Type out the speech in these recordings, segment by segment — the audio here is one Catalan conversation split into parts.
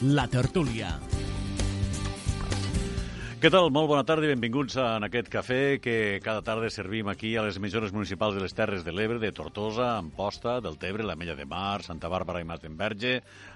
Al dia, la tertúlia. Què tal? Molt bona tarda i benvinguts en aquest cafè que cada tarda servim aquí a les emissores municipals de les Terres de l'Ebre, de Tortosa, Amposta, del Tebre, la Mella de Mar, Santa Bàrbara i Mastenverge,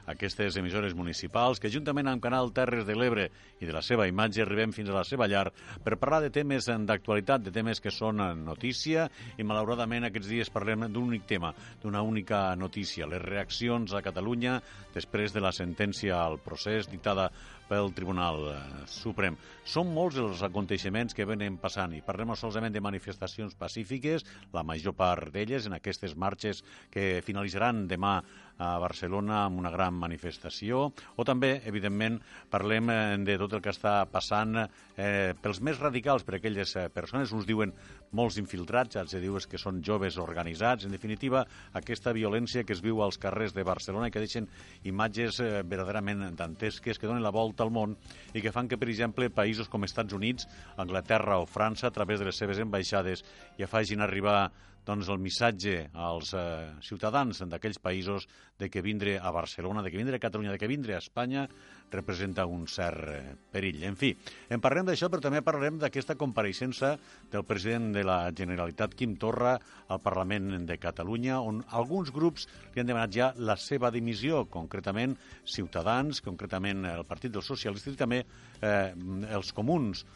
aquestes emissores municipals que juntament amb Canal Terres de l'Ebre i de la seva imatge arribem fins a la seva llar per parlar de temes d'actualitat, de temes que són notícia i malauradament aquests dies parlem d'un únic tema, d'una única notícia, les reaccions a Catalunya després de la sentència al procés dictada pel Tribunal eh, Suprem. Són molts els aconteixements que venen passant i parlem solament de manifestacions pacífiques, la major part d'elles en aquestes marxes que finalitzaran demà a Barcelona amb una gran manifestació, o també, evidentment, parlem eh, de tot el que està passant eh, pels més radicals per aquelles eh, persones, uns diuen molts infiltrats, ja els dius que són joves organitzats, en definitiva, aquesta violència que es viu als carrers de Barcelona i que deixen imatges eh, verdaderament dantesques que donen la volta al món i que fan que, per exemple, països com Estats Units, Anglaterra o França, a través de les seves ambaixades, ja facin arribar doncs, el missatge als eh, ciutadans d'aquells països de que vindre a Barcelona, de que vindre a Catalunya, de que vindre a Espanya representa un cert eh, perill. En fi, en parlem d'això, però també parlarem d'aquesta compareixença del president de la Generalitat, Quim Torra, al Parlament de Catalunya, on alguns grups li han demanat ja la seva dimissió, concretament Ciutadans, concretament el Partit dels Socialistes i també eh, els comuns.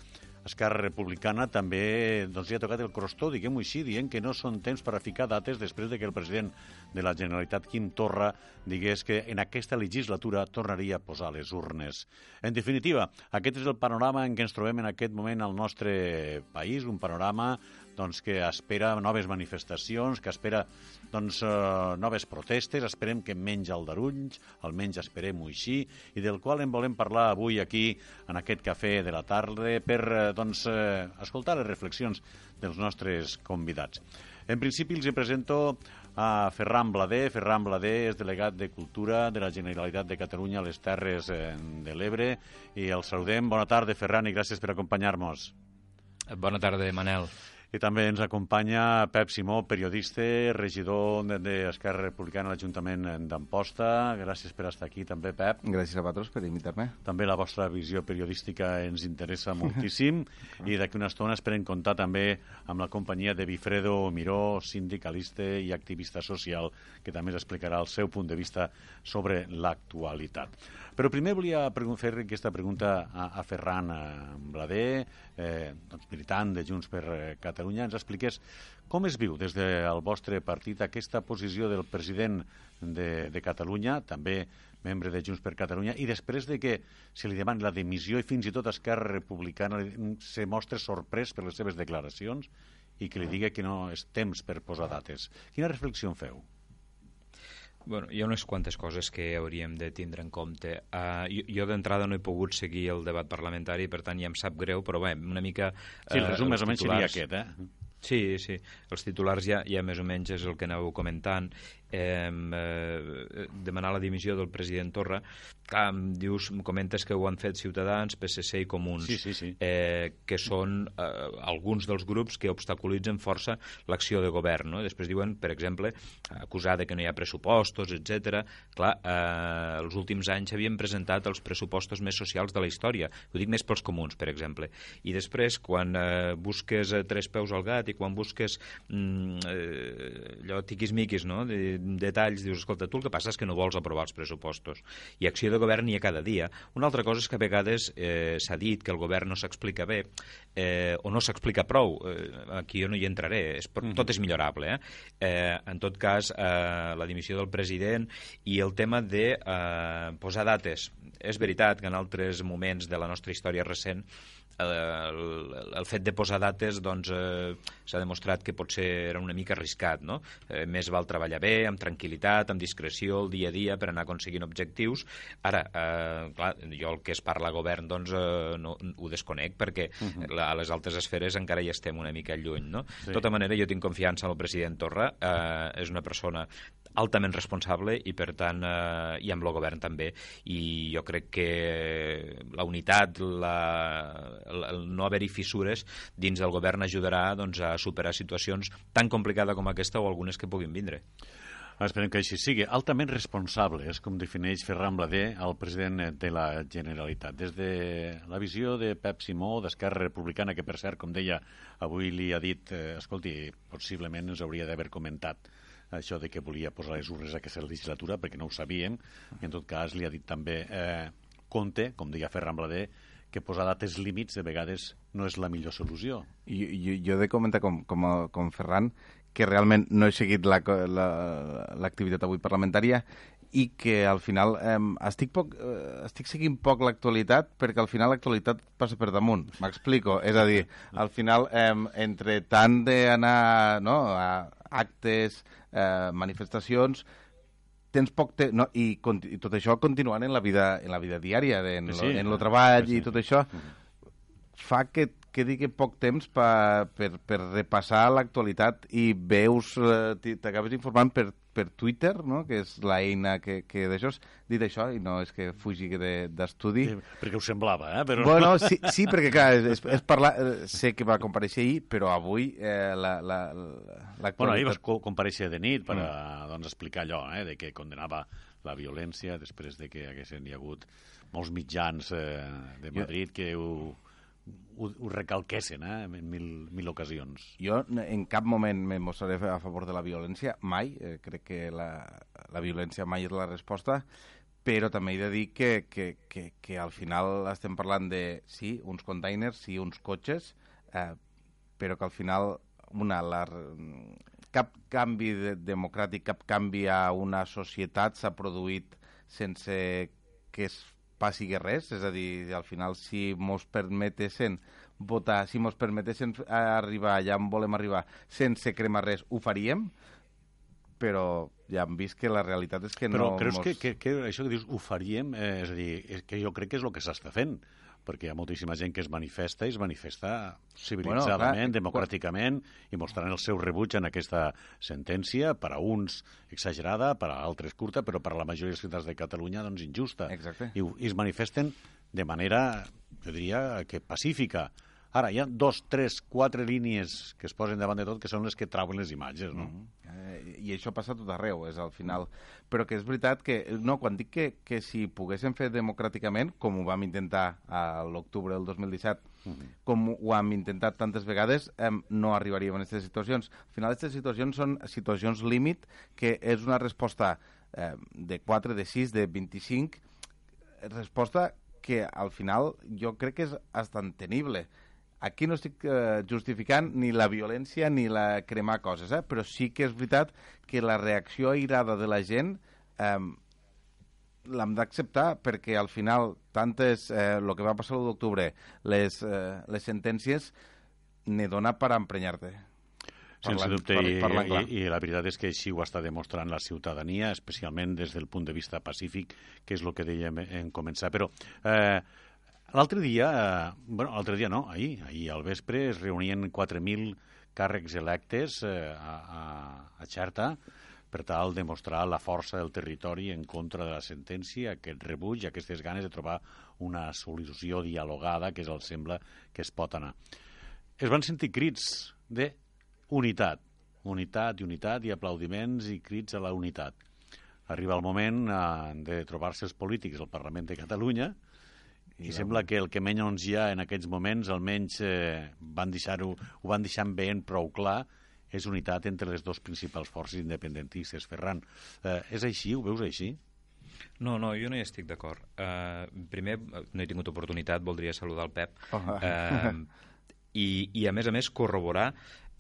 Esquerra Republicana també doncs, ja ha tocat el crostó, diguem-ho així, dient que no són temps per a ficar dates després de que el president de la Generalitat, Quim Torra, digués que en aquesta legislatura tornaria a posar les urnes. En definitiva, aquest és el panorama en què ens trobem en aquest moment al nostre país, un panorama doncs, que espera noves manifestacions, que espera doncs, eh, noves protestes, esperem que menys aldarulls, almenys esperem-ho així, i del qual en volem parlar avui aquí, en aquest cafè de la tarda, per eh, doncs, eh, escoltar les reflexions dels nostres convidats. En principi els presento a Ferran Blader. Ferran Blader és delegat de Cultura de la Generalitat de Catalunya a les Terres eh, de l'Ebre i el saludem. Bona tarda, Ferran, i gràcies per acompanyar-nos. Bona tarda, Manel. I també ens acompanya Pep Simó, periodista, regidor d'Esquerra Republicana a l'Ajuntament d'Amposta. Gràcies per estar aquí també, Pep. Gràcies a vosaltres per invitar-me. També la vostra visió periodística ens interessa moltíssim i d'aquí una estona esperem comptar també amb la companyia de Bifredo Miró, sindicalista i activista social, que també ens explicarà el seu punt de vista sobre l'actualitat. Però primer volia fer aquesta pregunta a, a Ferran Blader, eh, doncs militant de Junts per Catalunya, ens expliqués com es viu des del vostre partit aquesta posició del president de, de Catalunya, també membre de Junts per Catalunya, i després de que se li demani la dimissió i fins i tot Esquerra Republicana se mostra sorprès per les seves declaracions i que li diga que no és temps per posar dates. Quina reflexió en feu? Bueno, hi ha unes quantes coses que hauríem de tindre en compte. Uh, jo jo d'entrada no he pogut seguir el debat parlamentari, per tant ja em sap greu, però bé, una mica... Uh, sí, el resum més o menys seria aquest, eh? Sí, sí. Els titulars ja, ja més o menys és el que anàveu comentant eh, eh, demanar la dimissió del president Torra. Clar, dius, comentes que ho han fet Ciutadans, PSC i Comuns, sí, sí, sí. Eh, que són eh, alguns dels grups que obstaculitzen força l'acció de govern. No? Després diuen, per exemple, acusar de que no hi ha pressupostos, etc. Clar, eh, els últims anys havien presentat els pressupostos més socials de la història. Ho dic més pels comuns, per exemple. I després, quan eh, busques eh, tres peus al gat i quan busques mm, eh, allò tiquis-miquis, no?, de, detalls, dius, escolta, tu el que passa és que no vols aprovar els pressupostos. I acció de govern hi ha cada dia. Una altra cosa és que a vegades eh, s'ha dit que el govern no s'explica bé eh, o no s'explica prou. Eh, aquí jo no hi entraré, és, mm -hmm. tot és millorable. Eh? Eh, en tot cas, eh, la dimissió del president i el tema de eh, posar dates. És veritat que en altres moments de la nostra història recent el, el fet de posar dates doncs, eh, s'ha demostrat que potser era una mica arriscat. No? Eh, més val treballar bé, amb tranquil·litat, amb discreció, el dia a dia, per anar aconseguint objectius. Ara, eh, clar, jo el que es parla govern doncs, eh, no, ho desconec perquè uh -huh. la, a les altres esferes encara hi estem una mica lluny. No? Sí. De tota manera, jo tinc confiança en el president Torra, eh, és una persona altament responsable i, per tant, eh, i amb el govern també. I jo crec que la unitat, la, el no haver-hi fissures dins del govern ajudarà doncs, a superar situacions tan complicades com aquesta o algunes que puguin vindre. Esperem que així sigui. Altament responsable és com defineix Ferran Blader, el president de la Generalitat. Des de la visió de Pep Simó, d'Esquerra Republicana, que per cert, com deia, avui li ha dit, eh, escolti, possiblement ens hauria d'haver comentat això de que volia posar les urnes a aquesta legislatura, perquè no ho sabíem, i en tot cas li ha dit també eh, compte, com deia Ferran Blader, que posar dates límits de vegades no és la millor solució. Jo, jo, jo he de comentar com, com, com Ferran que realment no he seguit l'activitat la, la, avui parlamentària i que al final eh, estic, poc, eh, estic seguint poc l'actualitat perquè al final l'actualitat passa per damunt. M'explico. És a dir, al final, eh, entre tant d'anar no, a actes, eh, manifestacions, tens poc temps, no, i, i tot això continuant en la vida, en la vida diària, en, sí, en el treball sí. i tot això, fa que que digui poc temps pa, per, per repassar l'actualitat i veus, eh, t'acabes informant per, per Twitter, no? que és l'eina que, que d'això és dit això, i no és que fugi d'estudi. De, sí, perquè ho semblava, eh? Però... Bueno, sí, sí perquè clar, és, és parlar, eh, sé que va compareixer ahir, però avui eh, la, la, la, Bueno, ahir vas compareixer de nit per a, mm. doncs, explicar allò, eh, de que condenava la violència després de que haguessin hi hagut molts mitjans eh, de Madrid que ho ho, ho recalquessin eh, en mil, mil ocasions. Jo en cap moment me mostraré a favor de la violència, mai. Eh, crec que la, la violència mai és la resposta, però també he de dir que, que, que, que al final estem parlant de, sí, uns containers, sí, uns cotxes, eh, però que al final una, la, cap canvi de, democràtic, cap canvi a una societat s'ha produït sense que es passi res, és a dir, al final si mos permetessin votar, si mos permetessin arribar allà on volem arribar sense cremar res, ho faríem, però ja hem vist que la realitat és que però no... Però creus mos... que, que, que això que dius ho faríem, eh, és a dir, que jo crec que és el que s'està fent perquè hi ha moltíssima gent que es manifesta i es manifesta civilitzadament, bueno, clar, democràticament, i mostrant el seu rebuig en aquesta sentència, per a uns exagerada, per a altres curta, però per a la majoria de ciutats de Catalunya doncs injusta. Exacte. I, I es manifesten de manera, jo diria, que pacífica. Ara, hi ha dos, tres, quatre línies que es posen davant de tot que són les que trauen les imatges, no? Mm -hmm. eh, I això passa tot arreu, és al final. Però que és veritat que, no, quan dic que, que si poguéssim fer democràticament, com ho vam intentar a l'octubre del 2017, mm -hmm. com ho hem intentat tantes vegades, eh, no arribaríem a aquestes situacions. Al final, aquestes situacions són situacions límit, que és una resposta eh, de 4, de 6, de 25, resposta que al final jo crec que és estantenible aquí no estic eh, justificant ni la violència ni la cremar coses, eh? però sí que és veritat que la reacció airada de la gent eh, l'hem d'acceptar perquè al final tantes, eh, el que va passar l'1 d'octubre, les, eh, les sentències ne dona per emprenyar-te. Sense dubte, i, i, i la veritat és que així ho està demostrant la ciutadania, especialment des del punt de vista pacífic, que és el que dèiem en començar. Però eh, L'altre dia, eh, bueno, l'altre dia no, ahir, ahir al vespre es reunien 4.000 càrrecs electes eh, a, a, a Xerta per tal de mostrar la força del territori en contra de la sentència, aquest rebuig, aquestes ganes de trobar una solució dialogada que és el sembla que es pot anar. Es van sentir crits de unitat, unitat i unitat i aplaudiments i crits a la unitat. Arriba el moment eh, de trobar-se els polítics al Parlament de Catalunya i, I sembla que el que menys hi ha en aquests moments, almenys eh, van deixar-ho, ho van deixar ben prou clar, és unitat entre les dues principals forces independentistes. Ferran, eh, és així? Ho veus així? No, no, jo no hi estic d'acord. Uh, primer, no he tingut oportunitat, voldria saludar el Pep. Oh. Uh, i, I, a més a més, corroborar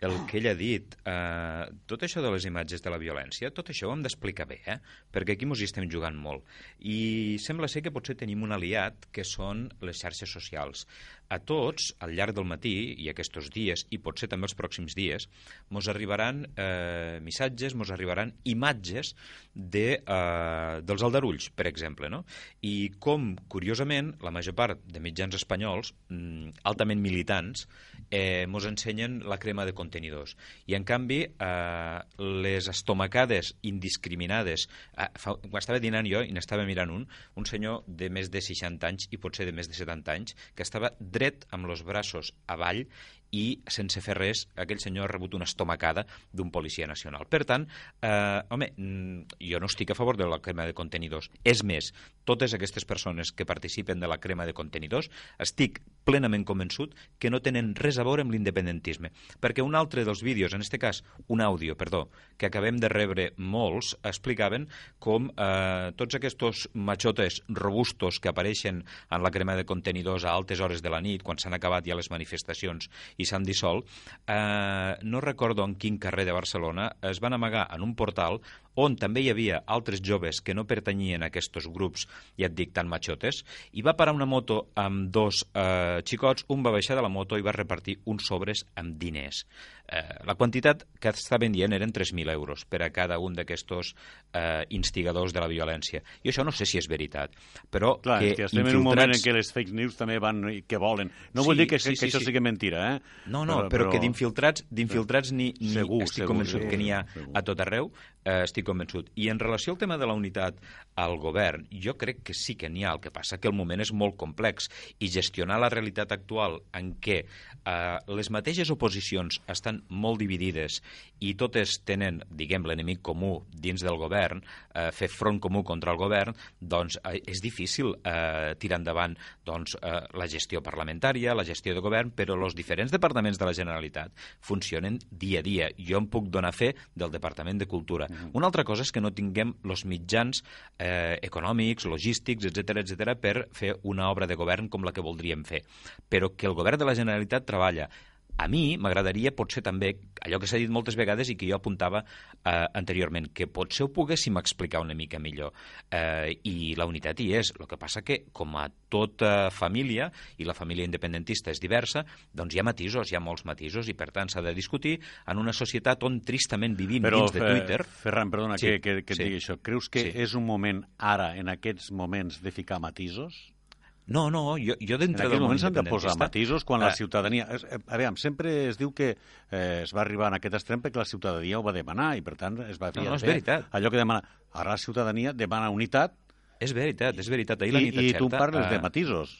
el que ell ha dit, eh, tot això de les imatges de la violència, tot això ho hem d'explicar bé, eh? perquè aquí ens hi estem jugant molt. I sembla ser que potser tenim un aliat, que són les xarxes socials. A tots, al llarg del matí, i aquests dies, i potser també els pròxims dies, ens arribaran eh, missatges, ens arribaran imatges de, eh, dels aldarulls, per exemple. No? I com, curiosament, la major part de mitjans espanyols, mm, altament militants, eh, mos ensenyen la crema de contenidors. I, en canvi, eh, les estomacades indiscriminades... Eh, fa, estava dinant jo i n'estava mirant un, un senyor de més de 60 anys i potser de més de 70 anys, que estava dret amb els braços avall i sense fer res aquell senyor ha rebut una estomacada d'un policia nacional. Per tant, eh, home, mm, jo no estic a favor de la crema de contenidors. És més, totes aquestes persones que participen de la crema de contenidors estic plenament convençut que no tenen res a veure amb l'independentisme. Perquè un altre dels vídeos, en aquest cas un àudio, perdó, que acabem de rebre molts, explicaven com eh, tots aquests machotes robustos que apareixen en la crema de contenidors a altes hores de la nit, quan s'han acabat ja les manifestacions i s'han dissolt, eh, no recordo en quin carrer de Barcelona, es van amagar en un portal on també hi havia altres joves que no pertanyien a aquests grups, ja et dic, tan machotes, i va parar una moto amb dos eh, xicots, un va baixar de la moto i va repartir uns sobres amb diners. Eh, la quantitat que estaven dient eren 3.000 euros per a cada un d'aquests eh, instigadors de la violència. I això no sé si és veritat, però Clar, que, que estem infiltrats... en un moment en què les fake news també van que volen. No sí, vull dir que, sí, que, que sí, això sí. sigui mentira, eh? No, no, però, però, però... que d'infiltrats d'infiltrats ni, ni segur, estic segur, convençut segur, que n'hi ha segur. a tot arreu, eh, estic convençut. I en relació al tema de la unitat al govern, jo crec que sí que n'hi ha, el que passa que el moment és molt complex i gestionar la realitat actual en què eh, les mateixes oposicions estan molt dividides i totes tenen, diguem, l'enemic comú dins del govern, eh, fer front comú contra el govern, doncs eh, és difícil eh, tirar endavant doncs, eh, la gestió parlamentària, la gestió de govern, però els diferents departaments de la Generalitat funcionen dia a dia. Jo em puc donar fe del Departament de Cultura. -hmm. Una altra cosa és que no tinguem els mitjans eh, econòmics, logístics, etc etc per fer una obra de govern com la que voldríem fer. Però que el govern de la Generalitat treballa a mi m'agradaria potser també allò que s'ha dit moltes vegades i que jo apuntava eh, anteriorment, que potser ho poguéssim explicar una mica millor. Eh, I la unitat hi és. El que passa que, com a tota família, i la família independentista és diversa, doncs hi ha matisos, hi ha molts matisos, i per tant s'ha de discutir en una societat on tristament vivim Però, dins de Twitter... Ferran, perdona sí, que, que, que et sí. digui això. Creus que sí. és un moment ara, en aquests moments, de ficar matisos? No, no, jo, jo dintre del moment s'han de posar matisos quan la ciutadania... Eh, a veure, sempre es diu que eh, es va arribar en aquest extrem perquè la ciutadania ho va demanar i, per tant, es va fer no, no, és veritat. allò que demana. Ara la ciutadania demana unitat és veritat, és veritat. Ahir la nit I, i tu parles uh, de matisos.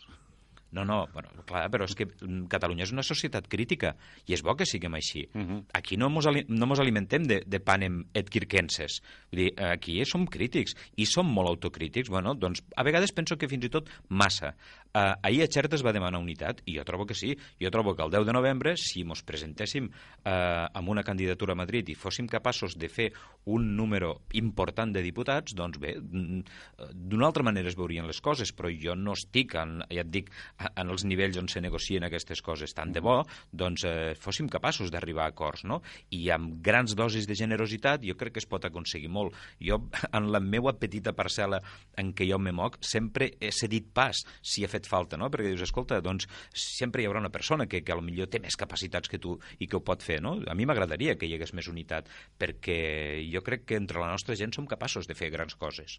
No, no, bueno, clar, però és que mm, Catalunya és una societat crítica i és bo que siguem així. Uh -huh. Aquí no mos, no mos alimentem de, de panem et quirquenses. Vull dir, aquí som crítics i som molt autocrítics. Bueno, doncs a vegades penso que fins i tot massa. Uh, ahir a Xerta es va demanar unitat i jo trobo que sí. Jo trobo que el 10 de novembre, si mos presentéssim uh, amb una candidatura a Madrid i fóssim capaços de fer un número important de diputats, doncs bé, d'una altra manera es veurien les coses, però jo no estic, en, ja et dic, en els nivells on se negocien aquestes coses. Tant de bo, doncs, eh, fóssim capaços d'arribar a acords, no? I amb grans dosis de generositat jo crec que es pot aconseguir molt. Jo, en la meva petita parcel·la en què jo me moc, sempre he cedit pas si ha fet falta, no? Perquè dius, escolta, doncs sempre hi haurà una persona que, que a lo millor té més capacitats que tu i que ho pot fer, no? A mi m'agradaria que hi hagués més unitat, perquè jo crec que entre la nostra gent som capaços de fer grans coses.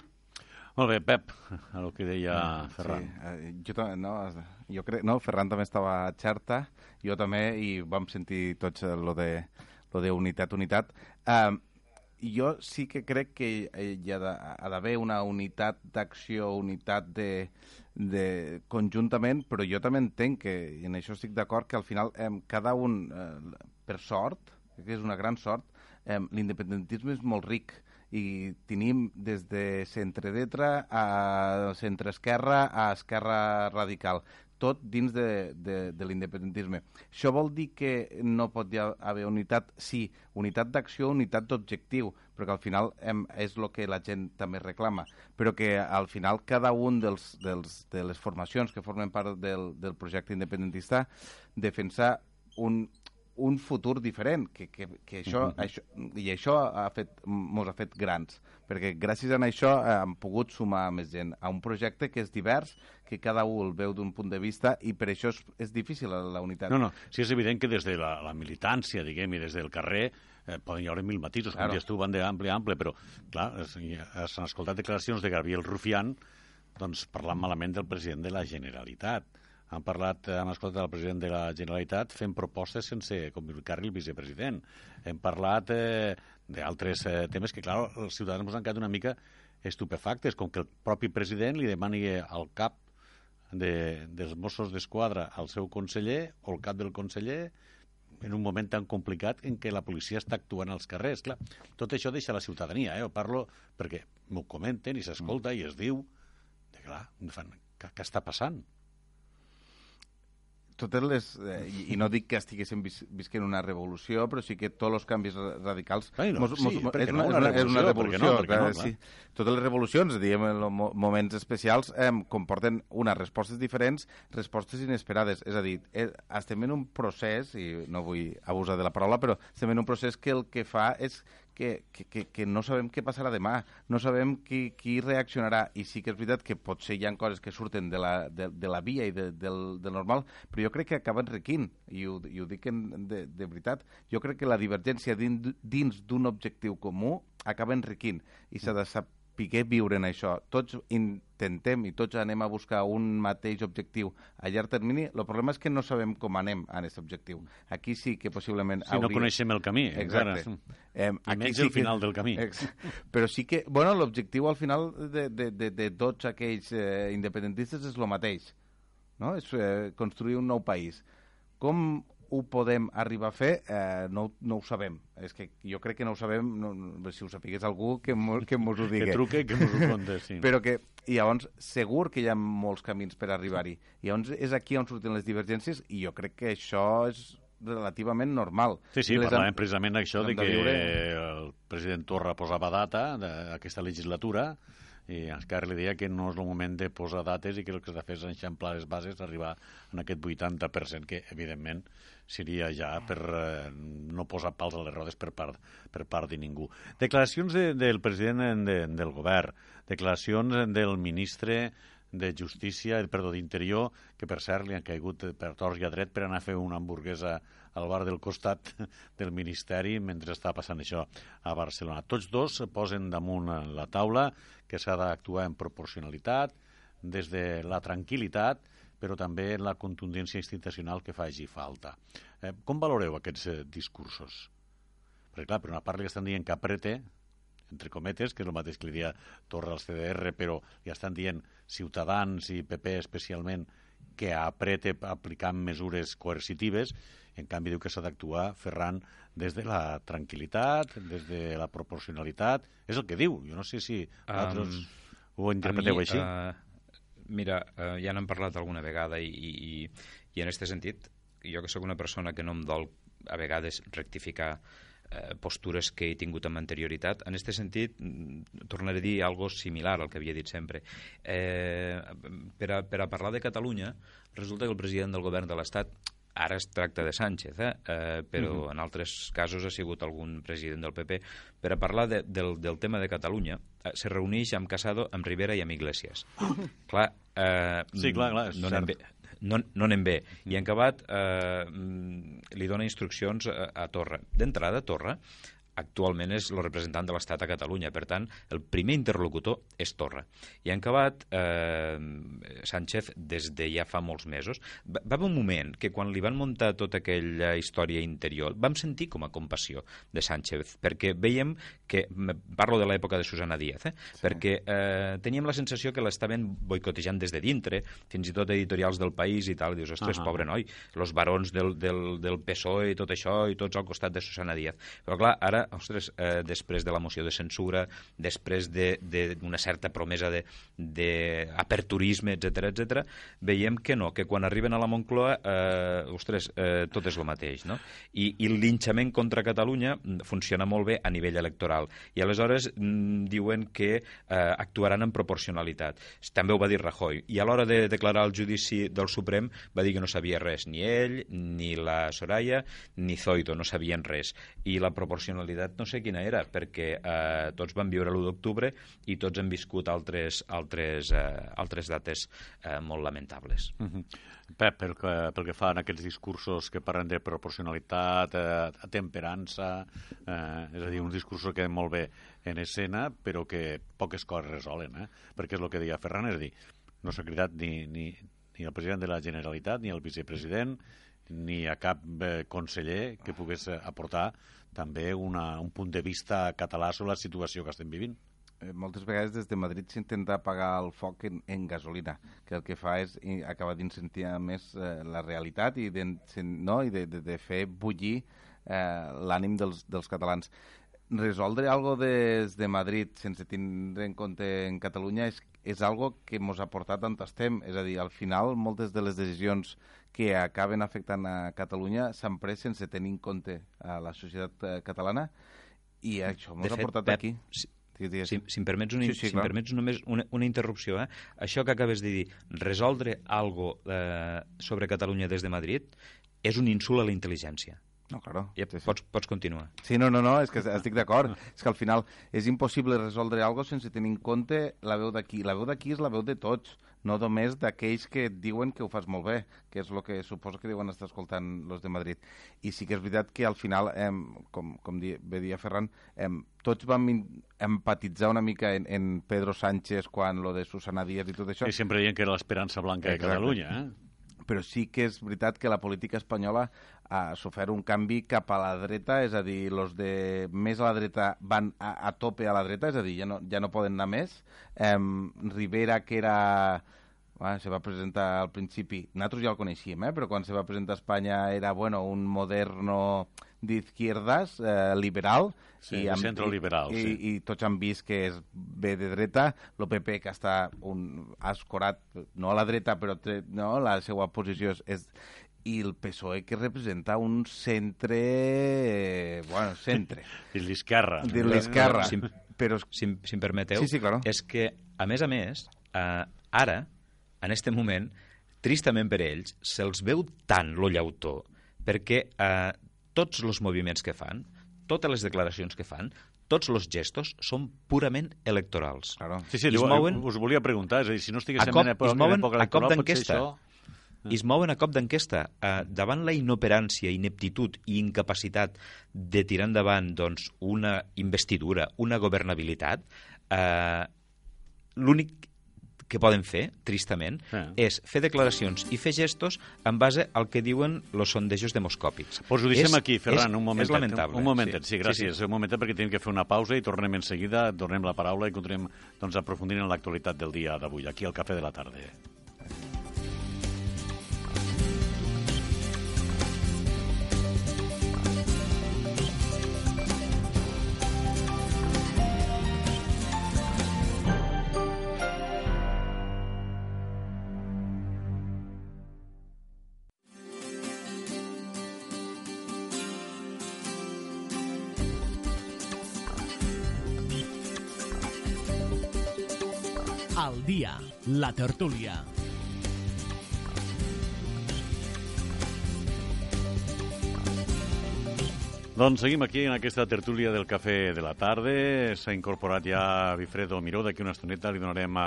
Molt bé, Pep, el que deia mm, Ferran. Sí, eh, jo, no, jo crec, no, Ferran també estava a Xerta, jo també, i vam sentir tots lo de, lo de unitat, unitat. Uh, jo sí que crec que hi ha d'haver una unitat d'acció, unitat de, de conjuntament, però jo també entenc que, i en això estic d'acord, que al final eh, cada un, eh, per sort, que és una gran sort, eh, l'independentisme és molt ric i tenim des de centre-dretra a centre-esquerra a esquerra radical tot dins de, de, de l'independentisme. Això vol dir que no pot haver unitat? Sí, unitat d'acció, unitat d'objectiu, perquè al final hem, és el que la gent també reclama, però que al final cada un dels, dels, de les formacions que formen part del, del projecte independentista defensa un, un futur diferent, que, que, que això, uh -huh. això, i això ha fet, mos ha fet grans, perquè gràcies a això eh, hem pogut sumar més gent a un projecte que és divers, que cada un el veu d'un punt de vista i per això és, és difícil la, la unitat. No, no, sí és evident que des de la, la militància, diguem, i des del carrer, eh, poden hi haure mil matisos, claro. com dius tu, van d'ample a ample, però, clar, s'han escoltat declaracions de Gabriel Rufián doncs, parlant malament del president de la Generalitat han parlat, hem escoltat el president de la Generalitat fent propostes sense comunicar-li el vicepresident. Hem parlat eh, d'altres eh, temes que, clar, els ciutadans ens han quedat una mica estupefactes, com que el propi president li demani al cap de, dels Mossos d'Esquadra al seu conseller o al cap del conseller en un moment tan complicat en què la policia està actuant als carrers. Clar, tot això deixa la ciutadania, eh? Ho parlo perquè m'ho comenten i s'escolta i es diu de, clar, fan, què, què està passant? Totes les... Eh, i, I no dic que estiguéssim vis, visquent una revolució, però sí que tots els canvis radicals... Ai, no, mos, sí, mos, és, no, una, una és una revolució, revolució, perquè no, clar, clar. sí. Totes les revolucions, diguem, en mo moments especials, eh, comporten unes respostes diferents, respostes inesperades. És a dir, eh, estem en un procés, i no vull abusar de la paraula, però estem en un procés que el que fa és que, que, que, no sabem què passarà demà, no sabem qui, qui reaccionarà, i sí que és veritat que potser hi ha coses que surten de la, de, de la via i de, del, del normal, però jo crec que acaba enriquint, i ho, i ho dic en, de, de veritat, jo crec que la divergència dins, d'un objectiu comú acaba enriquint, i s'ha de saber viure en això. Tots intentem i tots anem a buscar un mateix objectiu a llarg termini. El problema és que no sabem com anem a aquest objectiu. Aquí sí que possiblement... Si no coneixem el camí, Exacte. encara. Eh, I menys el final del camí. Ex... Però sí que, bueno, l'objectiu al final de, de, de, de tots aquells eh, independentistes és el mateix, no? És eh, construir un nou país. Com ho podem arribar a fer, eh, no, no ho sabem. És que jo crec que no ho sabem, no, no, si ho sapigués algú, que, mo, que mos ho digui. Que truque, que mos ho conte, sí. Però que, i llavors, segur que hi ha molts camins per arribar-hi. I llavors és aquí on surten les divergències i jo crec que això és relativament normal. Sí, sí, les parlàvem hem- precisament d'això, de de que viure. el president Torra posava data d'aquesta legislatura i encara li deia que no és el moment de posar dates i que el que s'ha de fer és enxamplar les bases, arribar en aquest 80%, que evidentment seria ja per eh, no posar pals a les rodes per part, per part de ningú. Declaracions de, del president de, del govern, declaracions del ministre de Justícia, perdó, d'Interior, que per cert li han caigut per tors i a dret per anar a fer una hamburguesa al bar del costat del Ministeri mentre està passant això a Barcelona. Tots dos posen damunt la taula que s'ha d'actuar en proporcionalitat, des de la tranquil·litat, però també en la contundència institucional que faci falta. Eh, com valoreu aquests eh, discursos? Perquè, clar, per una part li estan dient que aprete, entre cometes, que és el mateix que li dia Torra als CDR, però li estan dient Ciutadans i PP especialment que aprete aplicant mesures coercitives, en canvi diu que s'ha d'actuar, Ferran, des de la tranquil·litat, des de la proporcionalitat. És el que diu. Jo no sé si vosaltres Um, ho interpreteu a mi, així. Uh, mira, uh, ja n'hem parlat alguna vegada i, i, i, i en aquest sentit, jo que sóc una persona que no em dol a vegades rectificar eh, postures que he tingut amb anterioritat. En aquest sentit, mm, tornaré a dir algo similar al que havia dit sempre. Eh, per, a, per a parlar de Catalunya, resulta que el president del govern de l'Estat ara es tracta de Sánchez, eh? Eh, però uh -huh. en altres casos ha sigut algun president del PP, per a parlar de, del, del tema de Catalunya, eh, se reuneix amb Casado, amb Rivera i amb Iglesias. clar, eh, Sí, clar, clar, és no anem cert. bé, no, no anem bé. I en acabat eh, mm, li dona instruccions a, a Torra. D'entrada, Torra actualment és el representant de l'Estat a Catalunya. Per tant, el primer interlocutor és Torra. I en acabat, eh, Sánchez, des de ja fa molts mesos, va, va haver un moment que quan li van muntar tota aquella història interior, vam sentir com a compassió de Sánchez, perquè veiem que, parlo de l'època de Susana Díaz, eh? sí. perquè eh, teníem la sensació que l'estaven boicotejant des de dintre, fins i tot editorials del país i tal, i dius, ostres, Ahà. pobre noi, los barons del, del, del PSOE i tot això, i tots al costat de Susana Díaz. Però clar, ara, ostres, eh, després de la moció de censura, després de- de- d'una certa promesa d'aperturisme, etc etc, veiem que no, que quan arriben a la Moncloa, eh, ostres, eh, tot és el mateix, no? I, I el linxament contra Catalunya funciona molt bé a nivell electoral. I aleshores mm, diuen que eh, actuaran en proporcionalitat. També ho va dir Rajoy. I a l'hora de declarar el judici del Suprem va dir que no sabia res, ni ell, ni la Soraya, ni Zoido, no sabien res. I la proporcionalitat no sé quina era, perquè eh, tots van viure l'1 d'octubre i tots hem viscut altres, altres, eh, altres dates eh, molt lamentables. Mhm. Pep, pel que, pel que fa a aquests discursos que parlen de proporcionalitat, eh, temperança, eh, és a dir, uns discursos que molt bé en escena, però que poques coses resolen, eh? perquè és el que deia Ferran, és a dir, no s'ha cridat ni, ni, ni al president de la Generalitat, ni al vicepresident, ni a cap eh, conseller que pogués aportar també una, un punt de vista català sobre la situació que estem vivint. Eh, moltes vegades des de Madrid s'intenta apagar el foc en, en gasolina, que el que fa és acabar d'incentivar més eh, la realitat i, no? I de, de, de fer bullir eh, l'ànim dels, dels catalans. Resoldre algo des de Madrid sense tindre en compte en Catalunya és, és algo que ens ha portat on estem. És a dir, al final, moltes de les decisions que acaben afectant a Catalunya s'han pres sense tenir en compte a la societat eh, catalana i això ens ha portat Pep, aquí. Si, si, si em permets, una, sí, sí, si em permets només una, una interrupció, eh? això que acabes de dir, resoldre algo eh, sobre Catalunya des de Madrid és un insult a la intel·ligència. No, claro. Ja sí, sí. Pots, pots continuar. Sí, no, no, no, és que estic d'acord. és que al final és impossible resoldre algo sense tenir en compte la veu d'aquí. La veu d'aquí és la veu de tots, no només d'aquells que et diuen que ho fas molt bé, que és el que suposo que diuen estar escoltant els de Madrid. I sí que és veritat que al final, eh, com, com di, bé dia Ferran, eh, tots vam empatitzar una mica en, en Pedro Sánchez quan lo de Susana Díaz i tot això. I sempre deien que era l'esperança blanca Exacte. de Catalunya, eh? Però sí que és veritat que la política espanyola ha sofert un canvi cap a la dreta, és a dir, els de més a la dreta van a, a tope a la dreta, és a dir, ja no, ja no poden anar més. Eh, Rivera, que era Ah, se va presentar al principi, nosaltres ja el coneixíem, eh? però quan se va presentar a Espanya era bueno, un moderno d'izquierdas, eh, liberal. Sí, i amb, centre liberal, i, sí. I, I tots han vist que és bé de dreta, el PP que està un, escorat, no a la dreta, però tre, no, la seva posició és, és i el PSOE que representa un centre... Bueno, centre. I l'esquerra. De l'esquerra. Si, però... si, si em permeteu, sí, sí, claro. és que, a més a més, eh, ara en aquest moment, tristament per ells, se'ls veu tant lo llautó perquè eh, tots els moviments que fan, totes les declaracions que fan, tots els gestos són purament electorals. Claro. Sí, sí, es mouen, us volia preguntar, és a dir, si no estiguéssim cop, en època, es mouen en època electoral, a cop d'enquesta. I es mouen a cop d'enquesta. Uh, davant la inoperància, ineptitud i incapacitat de tirar endavant doncs, una investidura, una governabilitat, uh, l'únic que poden fer, tristament, eh. és fer declaracions i fer gestos en base al que diuen els sondejos demoscòpics. Pues ho deixem és, aquí, Ferran, és, un moment. És lamentable. Un moment, sí, sí gràcies. Sí, sí. Un moment, perquè tenim que fer una pausa i tornem en seguida, tornem la paraula i continuem doncs, aprofundint en l'actualitat del dia d'avui, aquí al Cafè de la Tarda. La tertúlia. Doncs seguim aquí en aquesta tertúlia del Cafè de la Tarda. S'ha incorporat ja Bifredo Miró. D'aquí una estoneta li donarem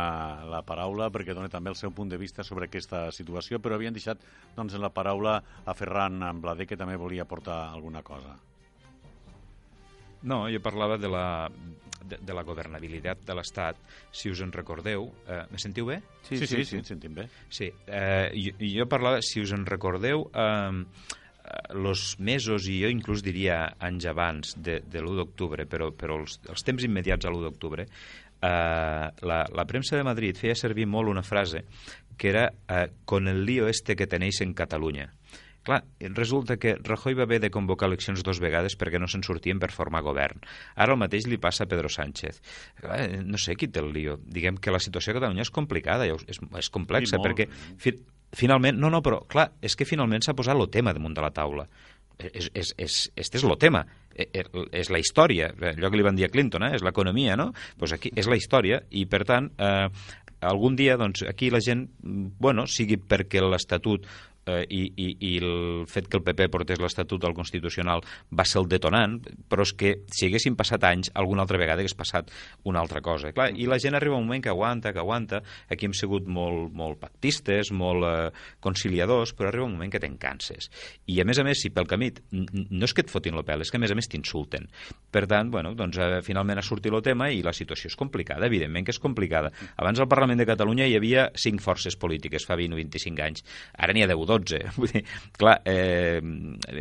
la paraula perquè dona també el seu punt de vista sobre aquesta situació, però havien deixat doncs, la paraula a Ferran Blader, que també volia aportar alguna cosa. No, jo parlava de la, de, de la governabilitat de l'Estat, si us en recordeu... Eh, me sentiu bé? Sí, sí, sí, sí, sí sentim bé. Sí, eh, jo, jo parlava, si us en recordeu, eh, los mesos, i jo inclús diria anys abans de, de l'1 d'octubre, però, però els, els temps immediats a l'1 d'octubre, eh, la, la premsa de Madrid feia servir molt una frase que era eh, con el lío este que tenéis en Catalunya. Clar, resulta que Rajoy va haver de convocar eleccions dos vegades perquè no se'n sortien per formar govern. Ara el mateix li passa a Pedro Sánchez. Clar, no sé qui té el lío. Diguem que la situació a Catalunya és complicada, és, és complexa, perquè fi, finalment... No, no, però clar, és que finalment s'ha posat el tema damunt de la taula. És, és, és, este és el tema e, e, és la història, allò que li van dir a Clinton, eh? és l'economia, no? Pues aquí és la història i, per tant, eh, algun dia doncs, aquí la gent, bueno, sigui perquè l'Estatut eh, i, i, i el fet que el PP portés l'Estatut al Constitucional va ser el detonant, però és que si haguessin passat anys, alguna altra vegada hagués passat una altra cosa. Clar, I la gent arriba un moment que aguanta, que aguanta. Aquí hem sigut molt, molt pactistes, molt eh, conciliadors, però arriba un moment que te'n canses. I a més a més, si pel camí no és que et fotin el pèl, és que a més a més t'insulten. Per tant, bueno, doncs, eh, finalment ha sortit el tema i la situació és complicada, evidentment que és complicada. Abans al Parlament de Catalunya hi havia cinc forces polítiques fa 20 o 25 anys. Ara n'hi ha 10 o 12. Vull dir, clar, eh,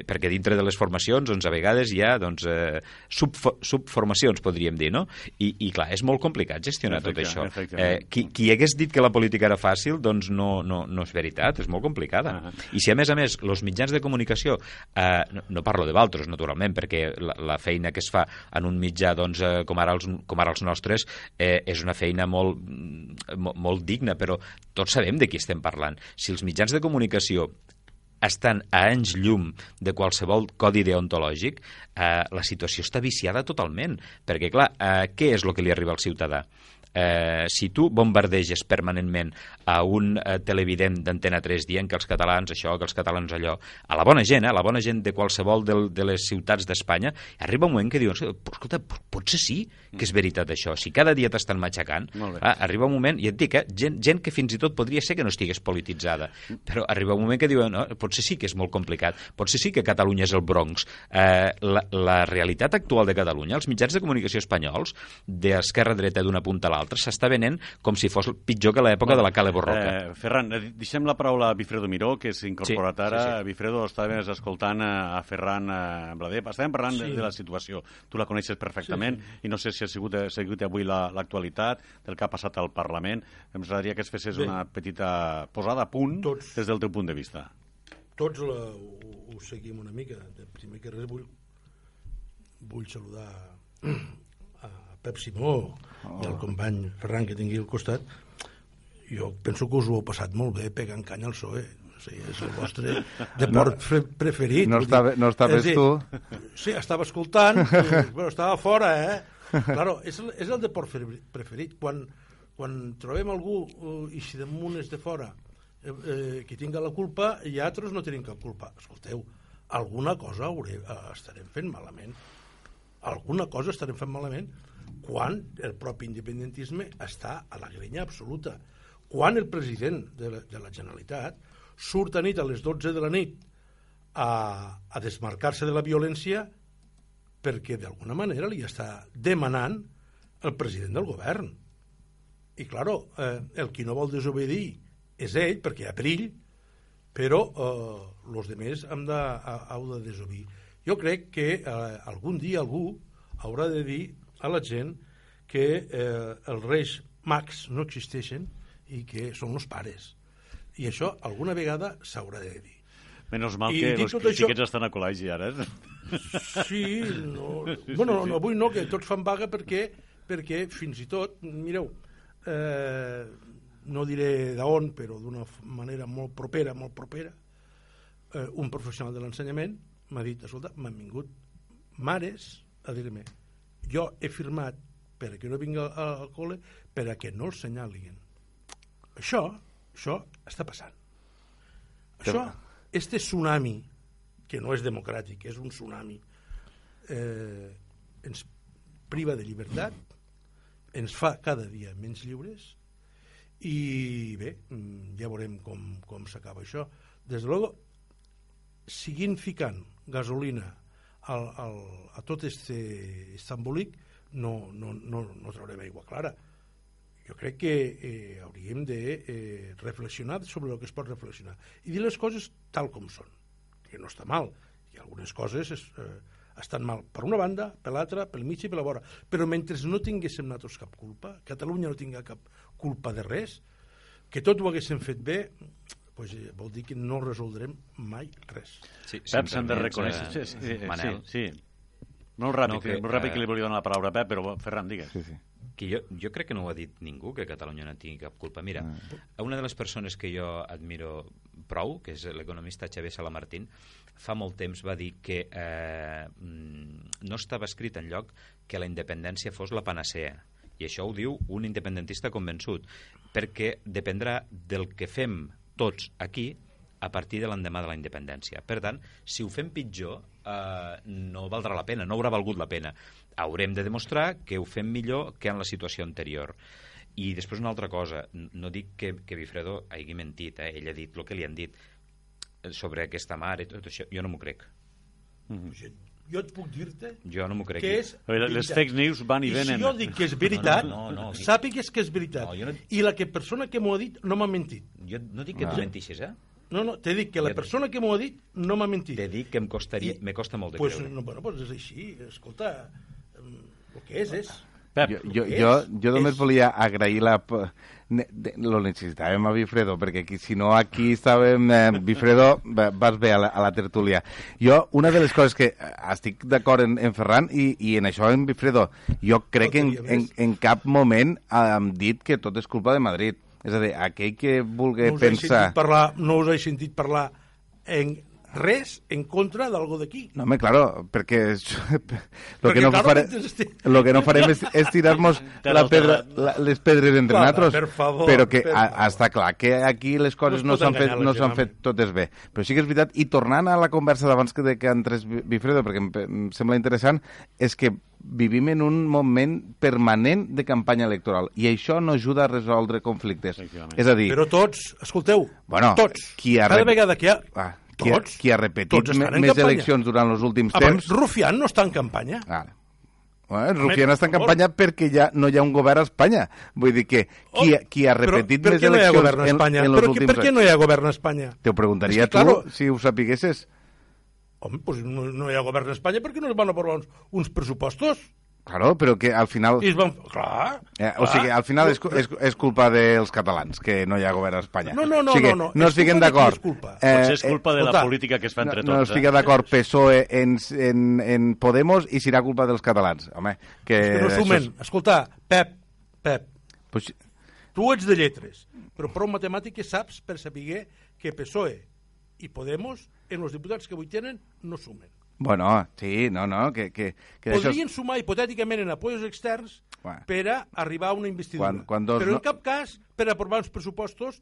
perquè dintre de les formacions, doncs, a vegades hi ha doncs, eh, sub, subformacions, podríem dir, no? I, I, clar, és molt complicat gestionar tot això. Eh, qui, qui hagués dit que la política era fàcil, doncs no, no, no és veritat, és molt complicada. Uh -huh. I si, a més a més, els mitjans de comunicació, eh, no, no parlo de Valtros, naturalment, perquè la, la feina que es fa en un mitjà doncs, eh, com, ara els, com ara els nostres eh, és una feina molt, molt, molt digna, però tots sabem de qui estem parlant. Si els mitjans de comunicació estan a anys llum de qualsevol codi deontològic, eh, la situació està viciada totalment. Perquè, clar, eh, què és el que li arriba al ciutadà? Eh, si tu bombardeges permanentment a un eh, televident d'Antena 3 dient que els catalans això, que els catalans allò, a la bona gent, eh, a la bona gent de qualsevol de, de les ciutats d'Espanya, arriba un moment que diuen, escolta, potser sí que és veritat això, si cada dia t'estan matxacant, ah, arriba un moment, i et dic, eh, gent, gent que fins i tot podria ser que no estigués polititzada, però arriba un moment que diuen, no, potser sí que és molt complicat, potser sí que Catalunya és el Bronx. Eh, la, la realitat actual de Catalunya, els mitjans de comunicació espanyols, d'esquerra dreta d'una punta a l'altra, s'està venent com si fos pitjor que l'època de la Cale Borroca. Eh, Ferran, eh, deixem la paraula a Bifredo Miró, que s'ha incorporat sí, ara. Sí, sí. Bifredo, estàvem escoltant a Ferran eh, Bladé. Estàvem parlant sí. de, de la situació. Tu la coneixes perfectament sí, sí. i no sé si ha sigut, ha sigut avui l'actualitat la, del que ha passat al Parlament. Em agradaria que es fessis Bé. una petita posada a punt tots, des del teu punt de vista. Tots la, ho, ho seguim una mica. De primer que res vull, vull saludar Pep Simó oh. i el company Ferran que tingui al costat, jo penso que us ho heu passat molt bé pegant canya al PSOE. O sigui, és el vostre deport no, preferit. No, estava, no estaves dir, tu? Sí, estava escoltant, però estava fora, eh? Claro, és el, és el deport preferit. Quan, quan trobem algú uh, i si damunt és de fora eh, eh, qui tinga la culpa i altres no tenim cap culpa. Escolteu, alguna cosa hauré, uh, estarem fent malament. Alguna cosa estarem fent malament quan el propi independentisme està a la grenya absoluta. Quan el president de la, de la Generalitat surt a nit a les 12 de la nit a, a desmarcar-se de la violència perquè d'alguna manera li està demanant el president del govern. I, claro, eh, el qui no vol desobedir és ell, perquè hi ha perill, però eh, els demés hem de, heu de desobedir. Jo crec que eh, algun dia algú haurà de dir a la gent que eh, els reis mags no existeixen i que són els pares. I això alguna vegada s'haurà de dir. Menys mal I que els xiquets això... estan a col·legi ara. Eh? Sí, no, bueno, no, avui no, que tots fan vaga perquè, perquè fins i tot, mireu, eh, no diré d'on, però d'una manera molt propera, molt propera, eh, un professional de l'ensenyament m'ha dit, escolta, m'han vingut mares a dir-me jo he firmat perquè no vingui al, al col·le perquè no el senyalin. Això, això està passant. Això, este tsunami, que no és democràtic, és un tsunami, eh, ens priva de llibertat, ens fa cada dia menys lliures i bé, mm, ja veurem com, com s'acaba això. Des de luego, siguin ficant gasolina al, al, a tot este, embolic, no, no, no, no traurem aigua clara. Jo crec que eh, hauríem de eh, reflexionar sobre el que es pot reflexionar i dir les coses tal com són, que no està mal, i algunes coses es, eh, estan mal per una banda, per l'altra, pel mig i per la vora. Però mentre no tinguéssim nosaltres cap culpa, Catalunya no tinga cap culpa de res, que tot ho haguéssim fet bé, pues, eh, vol dir que no resoldrem mai res. Sí, Pep, s'han de reconèixer... Eh, sí, sí, sí, sí. Molt ràpid, no, que, molt ràpid que li volia donar la paraula a Pep, però Ferran, digues. Sí, sí. Que jo, jo crec que no ho ha dit ningú, que Catalunya no tingui cap culpa. Mira, mm. una de les persones que jo admiro prou, que és l'economista Xavier Salamartín, fa molt temps va dir que eh, mm, no estava escrit en lloc que la independència fos la panacea. I això ho diu un independentista convençut, perquè dependrà del que fem tots aquí a partir de l'endemà de la independència. Per tant, si ho fem pitjor, eh, no valdrà la pena, no haurà valgut la pena. Haurem de demostrar que ho fem millor que en la situació anterior. I després una altra cosa, no dic que, que Bifredo hagi mentit, eh? ell ha dit el que li han dit sobre aquesta mare i tot això, jo no m'ho crec. Jo et puc dir-te Jo no m'ho crec. que és veure, Les veritat. fake news van i I si venen. jo dic que és veritat, No, no, no, no. sàpigues que és veritat. No, jo no- I la que persona que m'ho ha dit no m'ha mentit. Jo no dic que Ah. tu mentixis, eh? No, no, t'he dit que la persona que m'ho ha dit no m'ha mentit. Te dic que em costaria, I- me costa molt de pues, creure. no, bueno, pues és així. Escolta, em, el que és, és. Pep, Jo, jo, jo, jo només és- volia agrair la... p- ne- de- Lo necessitàvem a Bifredo, perquè aquí, si no aquí estàvem... Eh, Bifredo, va- vas bé a la, a la tertúlia. Jo, una de les coses que eh, estic d'acord en, en Ferran i, i en això en Bifredo, jo crec que en, en, en cap moment hem dit que tot és culpa de Madrid. És a dir, aquell que vulgui no pensar... parlar, no us he sentit parlar en res en contra d'algo d'aquí. No, home, claro, perquè lo Perquè, que no, claro, fare, mentre esti- lo que no farem és, és tirar-nos la pedra, la, les pedres entre Clar, nosaltres, per favor, però que per a, favor. està clar que aquí les coses No s'han fet, no s'han fet totes bé. Però sí que és veritat, i tornant a la conversa d'abans que, de, que entrés Bi- Bifredo, perquè em, em sembla interessant, és que vivim en un moment permanent de campanya electoral i això no ajuda a resoldre conflictes. És a dir, Però tots, escolteu, Bueno, tots, qui ha cada rep- vegada que hi ha... ah, qui, ha, qui ha repetit en més campanya. eleccions durant els últims Ah, temps... Rufián no està en campanya. Ah. Bueno, Rufián està en per campanya perquè ja no hi ha un govern a Espanya. Vull dir que qui, Oh, qui ha però repetit per més no ha eleccions govern a en, Espanya? en els últims per què anys? no hi ha govern a Espanya? Te ho preguntaria És que, tu, claro- si ho sapiguessis. Home, doncs no, no hi ha govern a Espanya perquè no es van aprovar uns, uns pressupostos. Claro, però que al final... I es van... Clar, Eh, o sigui, al final és, és, és culpa dels catalans que no hi ha govern a Espanya. No, no, no, o sigui, no, no. no És culpa de qui d'acord. és culpa? Potser és culpa de la escolta, política que es fa entre no, no tots. estigui d'acord PSOE en, en, en Podemos i serà culpa dels catalans. Home, que... que no sumen. és- Escolta, Pep, Pep, Pues, tu ets de lletres, però prou matemàtiques saps per saber que PSOE i Podemos, en els diputats que avui tenen, no sumen. Bueno, sí, no, no, que, que, que. Podrien sumar hipotèticament en apoyos externs Bueno. per a arribar a una investidura. Quan- quan dos però no- en cap cas per aprovar uns pressupostos